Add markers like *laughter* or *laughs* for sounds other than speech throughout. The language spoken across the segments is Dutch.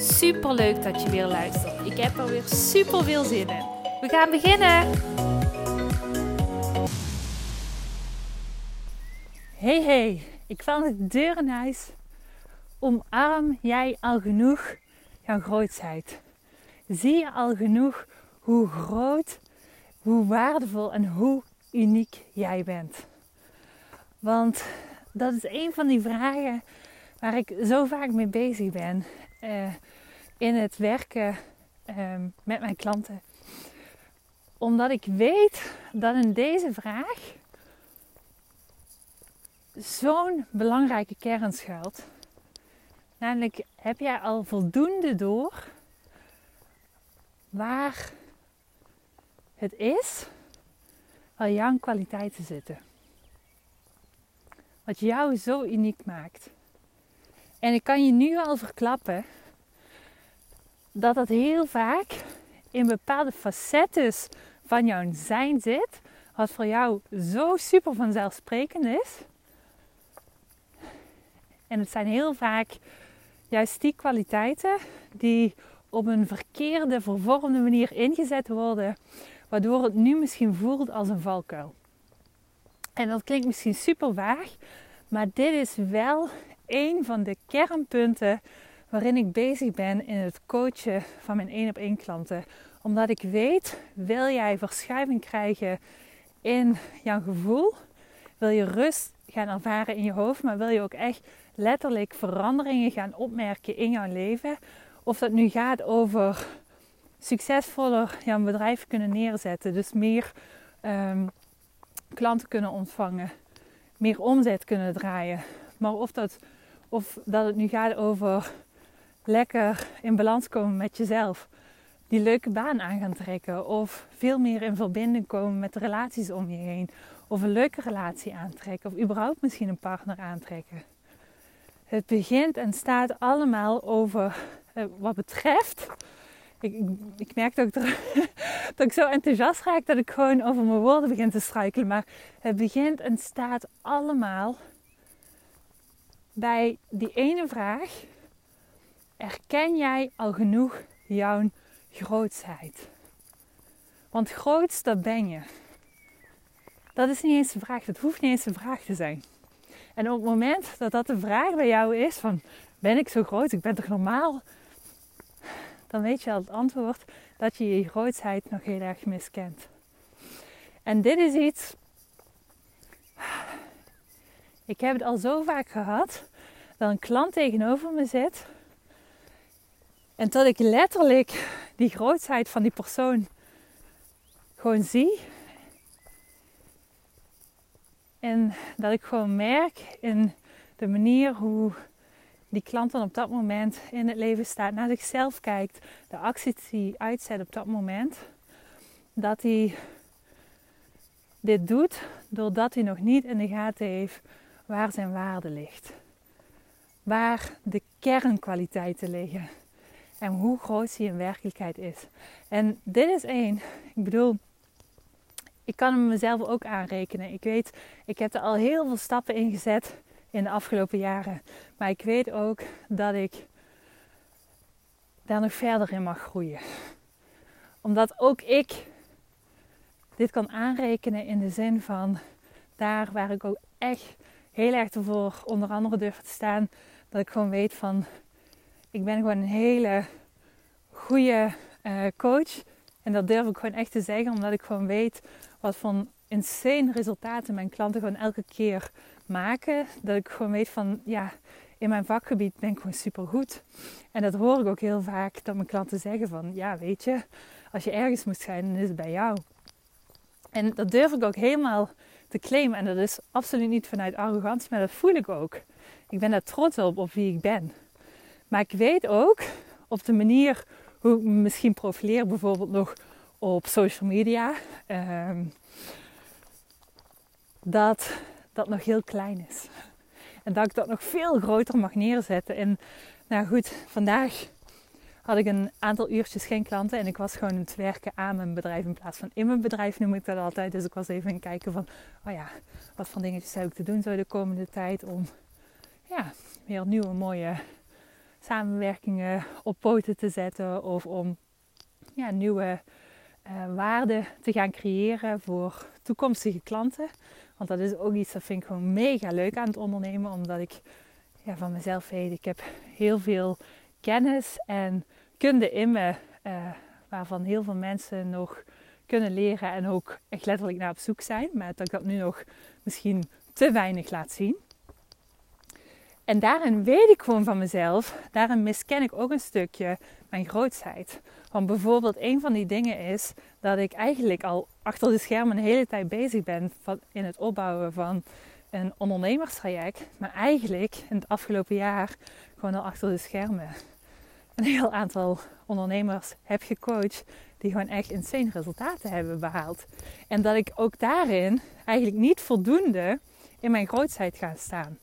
Super leuk dat je weer luistert. Ik heb er weer super veel zin in. We gaan beginnen. Hey hey, ik val de deur. Omarm jij al genoeg jouw grootheid? Zie je al genoeg hoe groot, hoe waardevol en hoe uniek jij bent? Want dat is een van die vragen waar ik zo vaak mee bezig ben uh, in het werken um, met mijn klanten. Omdat ik weet dat in deze vraag zo'n belangrijke kern schuilt. Namelijk, heb jij al voldoende door waar het is waar jouw kwaliteiten zitten? Wat jou zo uniek maakt. En ik kan je nu al verklappen dat dat heel vaak in bepaalde facetten van jouw zijn zit, wat voor jou zo super vanzelfsprekend is. En het zijn heel vaak juist die kwaliteiten die op een verkeerde, vervormde manier ingezet worden, waardoor het nu misschien voelt als een valkuil. En dat klinkt misschien super vaag, maar dit is wel een van de kernpunten waarin ik bezig ben in het coachen van mijn één op één klanten. Omdat ik weet, wil jij verschuiving krijgen in jouw gevoel? Wil je rust gaan ervaren in je hoofd, maar wil je ook echt letterlijk veranderingen gaan opmerken in jouw leven? Of dat nu gaat over succesvoller jouw bedrijf kunnen neerzetten, dus meer um, klanten kunnen ontvangen, meer omzet kunnen draaien. Maar of dat, of dat het nu gaat over lekker in balans komen met jezelf. Die leuke baan aan gaan trekken. Of veel meer in verbinding komen met de relaties om je heen. Of een leuke relatie aantrekken. Of überhaupt misschien een partner aantrekken. Het begint en staat allemaal over eh, wat betreft. Ik, ik, merk dat ik, *laughs* dat ik zo enthousiast raak dat ik gewoon over mijn woorden begin te struikelen. Maar het begint en staat allemaal bij die ene vraag erken jij al genoeg jouw grootsheid? Want groots, dat ben je. Dat is niet eens een vraag, dat hoeft niet eens een vraag te zijn. En op het moment dat dat de vraag bij jou is van, ben ik zo groot, ik ben toch normaal? Dan weet je al het antwoord dat je je grootsheid nog heel erg miskent. En dit is iets, ik heb het al zo vaak gehad, dat een klant tegenover me zit en tot ik letterlijk die grootheid van die persoon gewoon zie. En dat ik gewoon merk in de manier hoe die klant dan op dat moment in het leven staat, naar zichzelf kijkt, de acties die uitzet op dat moment, dat hij dit doet doordat hij nog niet in de gaten heeft waar zijn waarde ligt. Waar de kernkwaliteiten liggen en hoe groot die in werkelijkheid is. En dit is één. Ik bedoel, ik kan hem mezelf ook aanrekenen. Ik weet, ik heb er al heel veel stappen in gezet in de afgelopen jaren. Maar ik weet ook dat ik daar nog verder in mag groeien. Omdat ook ik dit kan aanrekenen in de zin van daar waar ik ook echt heel erg ervoor onder andere durf te staan. Dat ik gewoon weet van ik ben gewoon een hele goede uh, coach. En dat durf ik gewoon echt te zeggen, omdat ik gewoon weet wat voor insane resultaten mijn klanten gewoon elke keer maken. Dat ik gewoon weet van, ja, in mijn vakgebied ben ik gewoon super goed. En dat hoor ik ook heel vaak dat mijn klanten zeggen van, ja, weet je, als je ergens moet zijn, dan is het bij jou. En dat durf ik ook helemaal te claimen. En dat is absoluut niet vanuit arrogantie, maar dat voel ik ook. Ik ben daar trots op, op wie ik ben. Maar ik weet ook, op de manier hoe ik me misschien profileer, bijvoorbeeld nog op social media, ehm, dat dat nog heel klein is. En dat ik dat nog veel groter mag neerzetten. En nou goed, vandaag had ik een aantal uurtjes geen klanten en ik was gewoon aan het werken aan mijn bedrijf in plaats van in mijn bedrijf noem ik dat altijd. Dus ik was even aan het kijken van, oh ja, wat voor dingetjes heb ik te doen zo de komende tijd om ja, weer nieuwe mooie samenwerkingen op poten te zetten of om ja, nieuwe uh, waarden te gaan creëren voor toekomstige klanten. Want dat is ook iets dat vind ik gewoon mega leuk aan het ondernemen, omdat ik ja, van mezelf weet, ik heb heel veel kennis en kunde in me, uh, waarvan heel veel mensen nog kunnen leren en ook echt letterlijk naar op zoek zijn, maar dat ik dat nu nog misschien te weinig laat zien. En daarin weet ik gewoon van mezelf, daarin misken ik ook een stukje mijn grootheid. Want bijvoorbeeld een van die dingen is dat ik eigenlijk al achter de schermen een hele tijd bezig ben van, in het opbouwen van een ondernemerstraject. Maar eigenlijk in het afgelopen jaar gewoon al achter de schermen een heel aantal ondernemers heb gecoacht die gewoon echt insane resultaten hebben behaald. En dat ik ook daarin eigenlijk niet voldoende in mijn grootheid ga staan.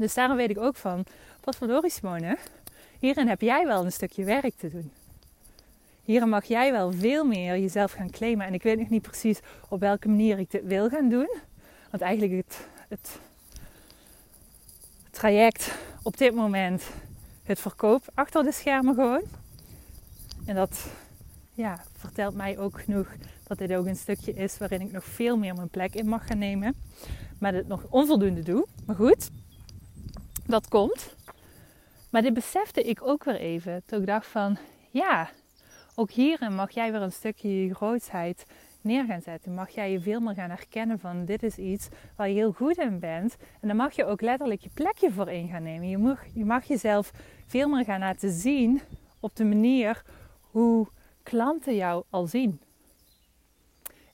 Dus daarom weet ik ook van, wat verdorie Simone, hierin heb jij wel een stukje werk te doen. Hierin mag jij wel veel meer jezelf gaan claimen. En ik weet nog niet precies op welke manier ik dit wil gaan doen. Want eigenlijk het, het traject op dit moment, het verkoop achter de schermen gewoon. En dat ja, vertelt mij ook genoeg dat dit ook een stukje is waarin ik nog veel meer mijn plek in mag gaan nemen. Maar het nog onvoldoende doe. Maar goed, dat komt. Maar dit besefte ik ook weer even. Toen ik dacht van, ja, ook hierin mag jij weer een stukje je grootheid neer gaan zetten. Mag jij je veel meer gaan herkennen van dit is iets waar je heel goed in bent. En dan mag je ook letterlijk je plekje voor in gaan nemen. Je mag, je mag jezelf veel meer gaan laten zien op de manier hoe klanten jou al zien.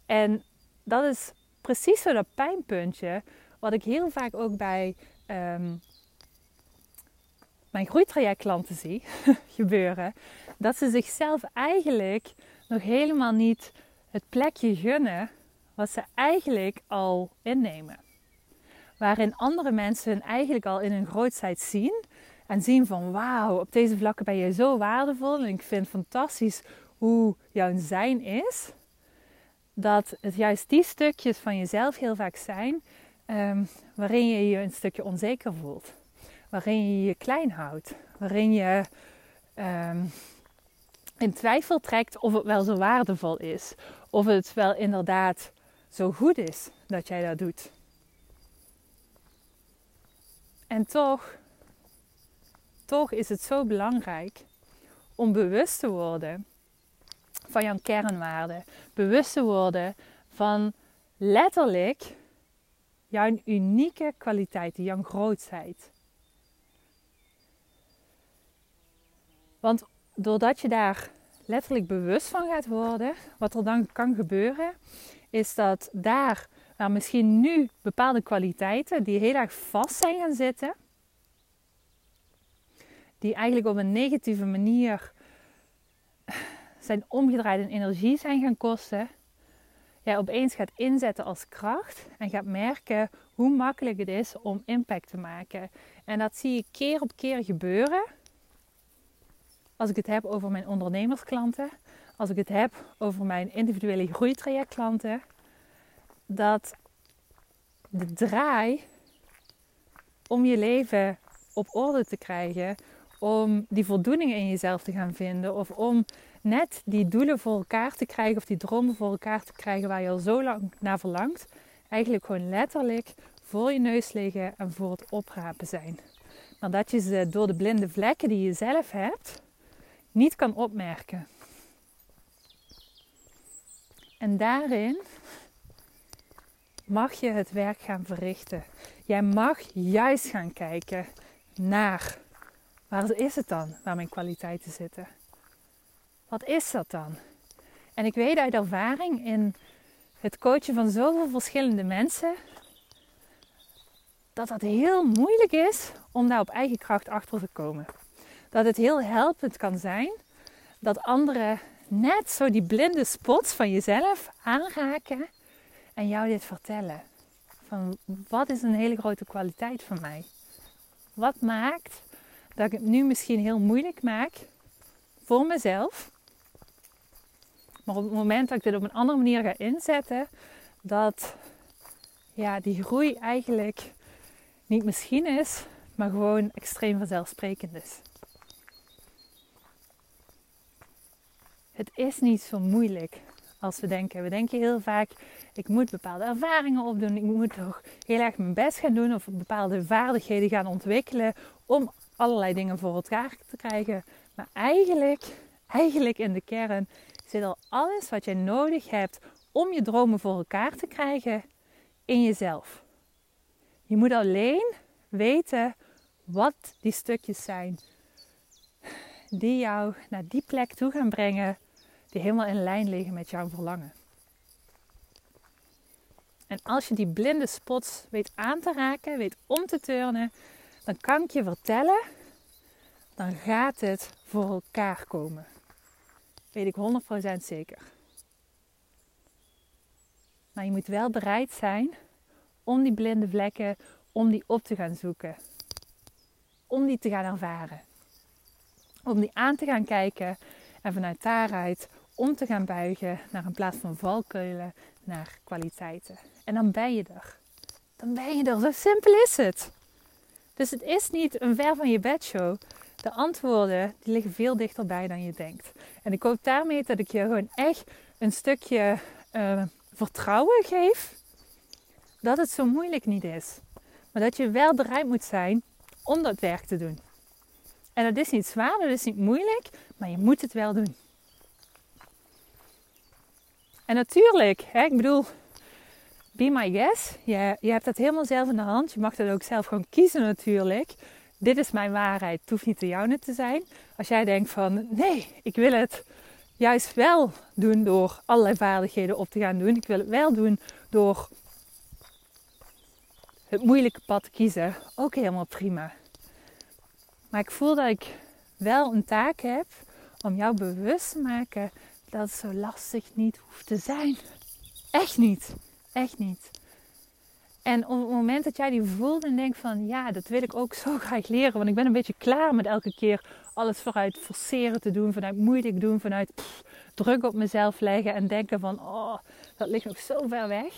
En dat is precies zo dat pijnpuntje wat ik heel vaak ook bij um, mijn groeitrajectklanten zie *laughs* gebeuren. Dat ze zichzelf eigenlijk nog helemaal niet het plekje gunnen wat ze eigenlijk al innemen. Waarin andere mensen eigenlijk al in hun grootheid zien en zien van wauw, op deze vlakken ben je zo waardevol en ik vind fantastisch hoe jouw zijn is. Dat het juist die stukjes van jezelf heel vaak zijn um, waarin je je een stukje onzeker voelt waarin je je klein houdt, waarin je um, in twijfel trekt of het wel zo waardevol is, of het wel inderdaad zo goed is dat jij dat doet. En toch, toch is het zo belangrijk om bewust te worden van jouw kernwaarden, bewust te worden van letterlijk jouw unieke kwaliteiten, jouw grootheid. Want doordat je daar letterlijk bewust van gaat worden, wat er dan kan gebeuren, is dat daar waar misschien nu bepaalde kwaliteiten die heel erg vast zijn gaan zitten, die eigenlijk op een negatieve manier zijn omgedraaid en energie zijn gaan kosten, jij opeens gaat inzetten als kracht en gaat merken hoe makkelijk het is om impact te maken. En dat zie je keer op keer gebeuren als ik het heb over mijn ondernemersklanten, als ik het heb over mijn individuele groeitrajectklanten, dat de draai om je leven op orde te krijgen, om die voldoening in jezelf te gaan vinden of om net die doelen voor elkaar te krijgen of die dromen voor elkaar te krijgen waar je al zo lang naar verlangt, eigenlijk gewoon letterlijk voor je neus liggen en voor het oprapen zijn. Maar dat je ze door de blinde vlekken die je zelf hebt, niet kan opmerken. En daarin mag je het werk gaan verrichten. Jij mag juist gaan kijken naar waar is het dan waar mijn kwaliteiten zitten. Wat is dat dan? En ik weet uit ervaring in het coachen van zoveel verschillende mensen dat dat heel moeilijk is om daar op eigen kracht achter te komen. Dat het heel helpend kan zijn dat anderen net zo die blinde spots van jezelf aanraken en jou dit vertellen. Van wat is een hele grote kwaliteit van mij? Wat maakt dat ik het nu misschien heel moeilijk maak voor mezelf. Maar op het moment dat ik dit op een andere manier ga inzetten, dat ja, die groei eigenlijk niet misschien is, maar gewoon extreem vanzelfsprekend is. Het is niet zo moeilijk als we denken. We denken heel vaak, ik moet bepaalde ervaringen opdoen. Ik moet toch heel erg mijn best gaan doen of bepaalde vaardigheden gaan ontwikkelen om allerlei dingen voor elkaar te krijgen. Maar eigenlijk, eigenlijk in de kern zit al alles wat jij nodig hebt om je dromen voor elkaar te krijgen in jezelf. Je moet alleen weten wat die stukjes zijn die jou naar die plek toe gaan brengen helemaal in lijn liggen met jouw verlangen. En als je die blinde spots weet aan te raken, weet om te turnen, dan kan ik je vertellen, dan gaat het voor elkaar komen. Weet ik 100% zeker. Maar je moet wel bereid zijn om die blinde vlekken, om die op te gaan zoeken. Om die te gaan ervaren. Om die aan te gaan kijken en vanuit daaruit om te gaan buigen naar een plaats van valkuilen, naar kwaliteiten. En dan ben je er. Dan ben je er. Zo simpel is het. Dus het is niet een ver van je bedshow. De antwoorden die liggen veel dichterbij dan je denkt. En ik hoop daarmee dat ik je gewoon echt een stukje uh, vertrouwen geef dat het zo moeilijk niet is. Maar dat je wel bereid moet zijn om dat werk te doen. En dat is niet zwaar, dat is niet moeilijk, maar je moet het wel doen. En natuurlijk, hè, ik bedoel, be my guest. Je, je hebt dat helemaal zelf in de hand. Je mag dat ook zelf gewoon kiezen natuurlijk. Dit is mijn waarheid. Het hoeft niet de jouwe te zijn. Als jij denkt van, nee, ik wil het juist wel doen door allerlei vaardigheden op te gaan doen. Ik wil het wel doen door het moeilijke pad te kiezen. Ook helemaal prima. Maar ik voel dat ik wel een taak heb om jou bewust te maken dat het zo lastig niet hoeft te zijn. Echt niet. Echt niet. En op het moment dat jij die voelt en denkt van ja, dat wil ik ook zo *laughs* graag leren. Want ik ben een beetje klaar met elke keer alles vooruit forceren te doen, vanuit moeilijk doen, vanuit druk op mezelf leggen en denken van oh, dat ligt nog zo ver weg.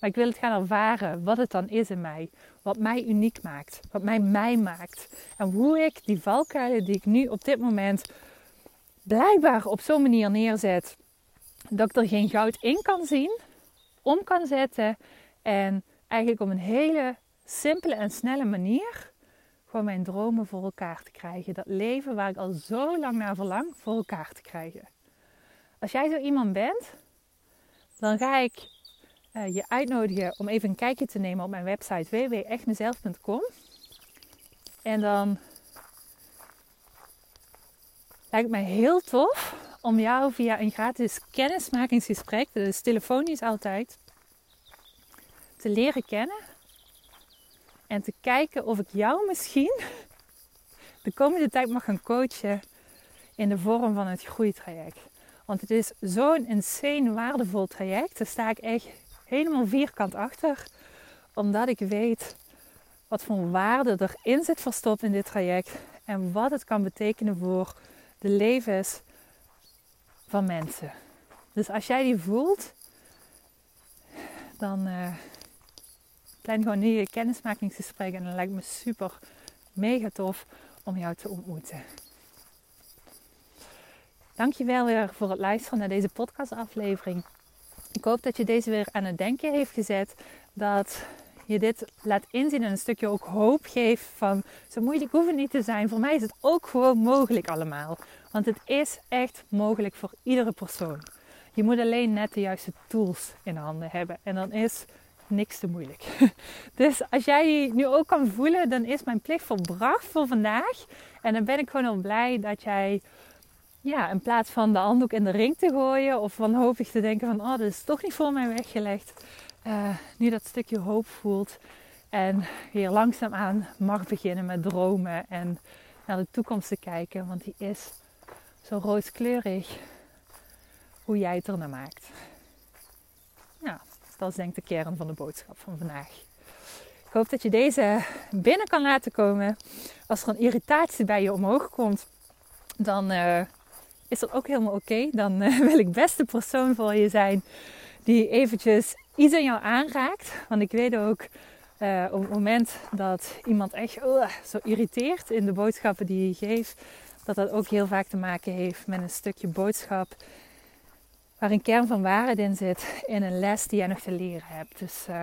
Maar ik wil het gaan ervaren wat het dan is in mij. Wat mij uniek maakt. Wat mij mij maakt. En hoe ik die valkuilen die ik nu op dit moment blijkbaar op zo'n manier neerzet dat ik er geen goud in kan zien, om kan zetten en eigenlijk op een hele simpele en snelle manier gewoon mijn dromen voor elkaar te krijgen. Dat leven waar ik al zo lang naar verlang voor elkaar te krijgen. Als jij zo iemand bent, dan ga ik uh, je uitnodigen om even een kijkje te nemen op mijn website www.echtmezelf.com. En dan lijkt mij heel tof om jou via een gratis kennismakingsgesprek, is telefonisch altijd, te leren kennen. En te kijken of ik jou misschien de komende tijd mag gaan coachen in de vorm van het groeitraject. Want het is zo'n insane waardevol traject. Daar sta ik echt helemaal vierkant achter. Omdat ik weet wat voor waarde erin zit verstopt in dit traject. En wat het kan betekenen voor de levens van mensen. Dus als jij die voelt, dan uh, plan gewoon nu je kennismakingsgesprek. En dan lijkt me super mega tof om jou te ontmoeten. Dankjewel weer voor het luisteren naar deze podcastaflevering. Ik hoop dat je deze weer aan het denken heeft gezet. Dat je dit laat inzien en een stukje ook hoop geeft van zo moeilijk hoeft het niet te zijn. Voor mij is het ook gewoon mogelijk allemaal. Want het is echt mogelijk voor iedere persoon. Je moet alleen net de juiste tools in handen hebben. En dan is niks te moeilijk. *laughs* Dus als jij nu ook kan voelen, dan is mijn plicht volbracht voor vandaag. En dan ben ik gewoon al blij dat jij ja, in plaats van de handdoek in de ring te gooien of wanhopig te denken van oh, dat is toch niet voor mij weggelegd, uh, nu dat stukje hoop voelt en weer langzaamaan mag beginnen met dromen en naar de toekomst te kijken, want die is zo rooskleurig hoe jij het er naar maakt. Ja, dat is denk ik de kern van de boodschap van vandaag. Ik hoop dat je deze binnen kan laten komen. Als er een irritatie bij je omhoog komt, dan uh, is dat ook helemaal oké. Dan uh, *laughs* wil ik best de persoon voor je zijn die eventjes iets aan jou aanraakt. Want ik weet ook uh, op het moment dat iemand echt zo irriteert in de boodschappen die je geeft, dat dat ook heel vaak te maken heeft met een stukje boodschap waar een kern van waarheid in zit in een les die jij nog te leren hebt. Dus uh,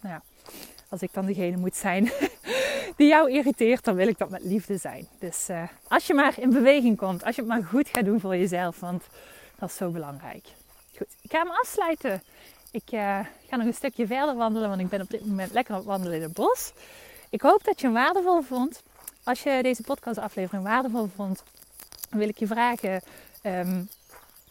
nou ja, als ik dan degene moet zijn *laughs* die jou irriteert, dan wil ik dat met liefde zijn. Dus uh, als je maar in beweging komt, als je het maar goed gaat doen voor jezelf, want dat is zo belangrijk. Goed, ik ga hem afsluiten. Ik uh, ga nog een stukje verder wandelen, want ik ben op dit moment lekker aan het wandelen in het bos. Ik hoop dat je hem waardevol vond. Als je deze podcastaflevering waardevol vond, wil ik je vragen: um,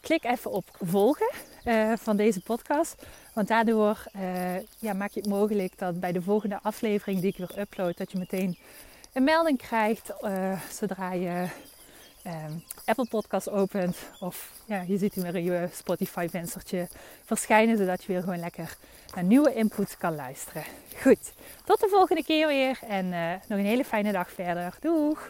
klik even op volgen uh, van deze podcast. Want daardoor uh, ja, maak je het mogelijk dat bij de volgende aflevering die ik weer upload, dat je meteen een melding krijgt zodra je um, Apple Podcast opent. Of ja, je ziet hem weer je Spotify venstertje verschijnen, zodat je weer gewoon lekker naar nieuwe input kan luisteren. Goed, tot de volgende keer weer en nog een hele fijne dag verder. Doeg!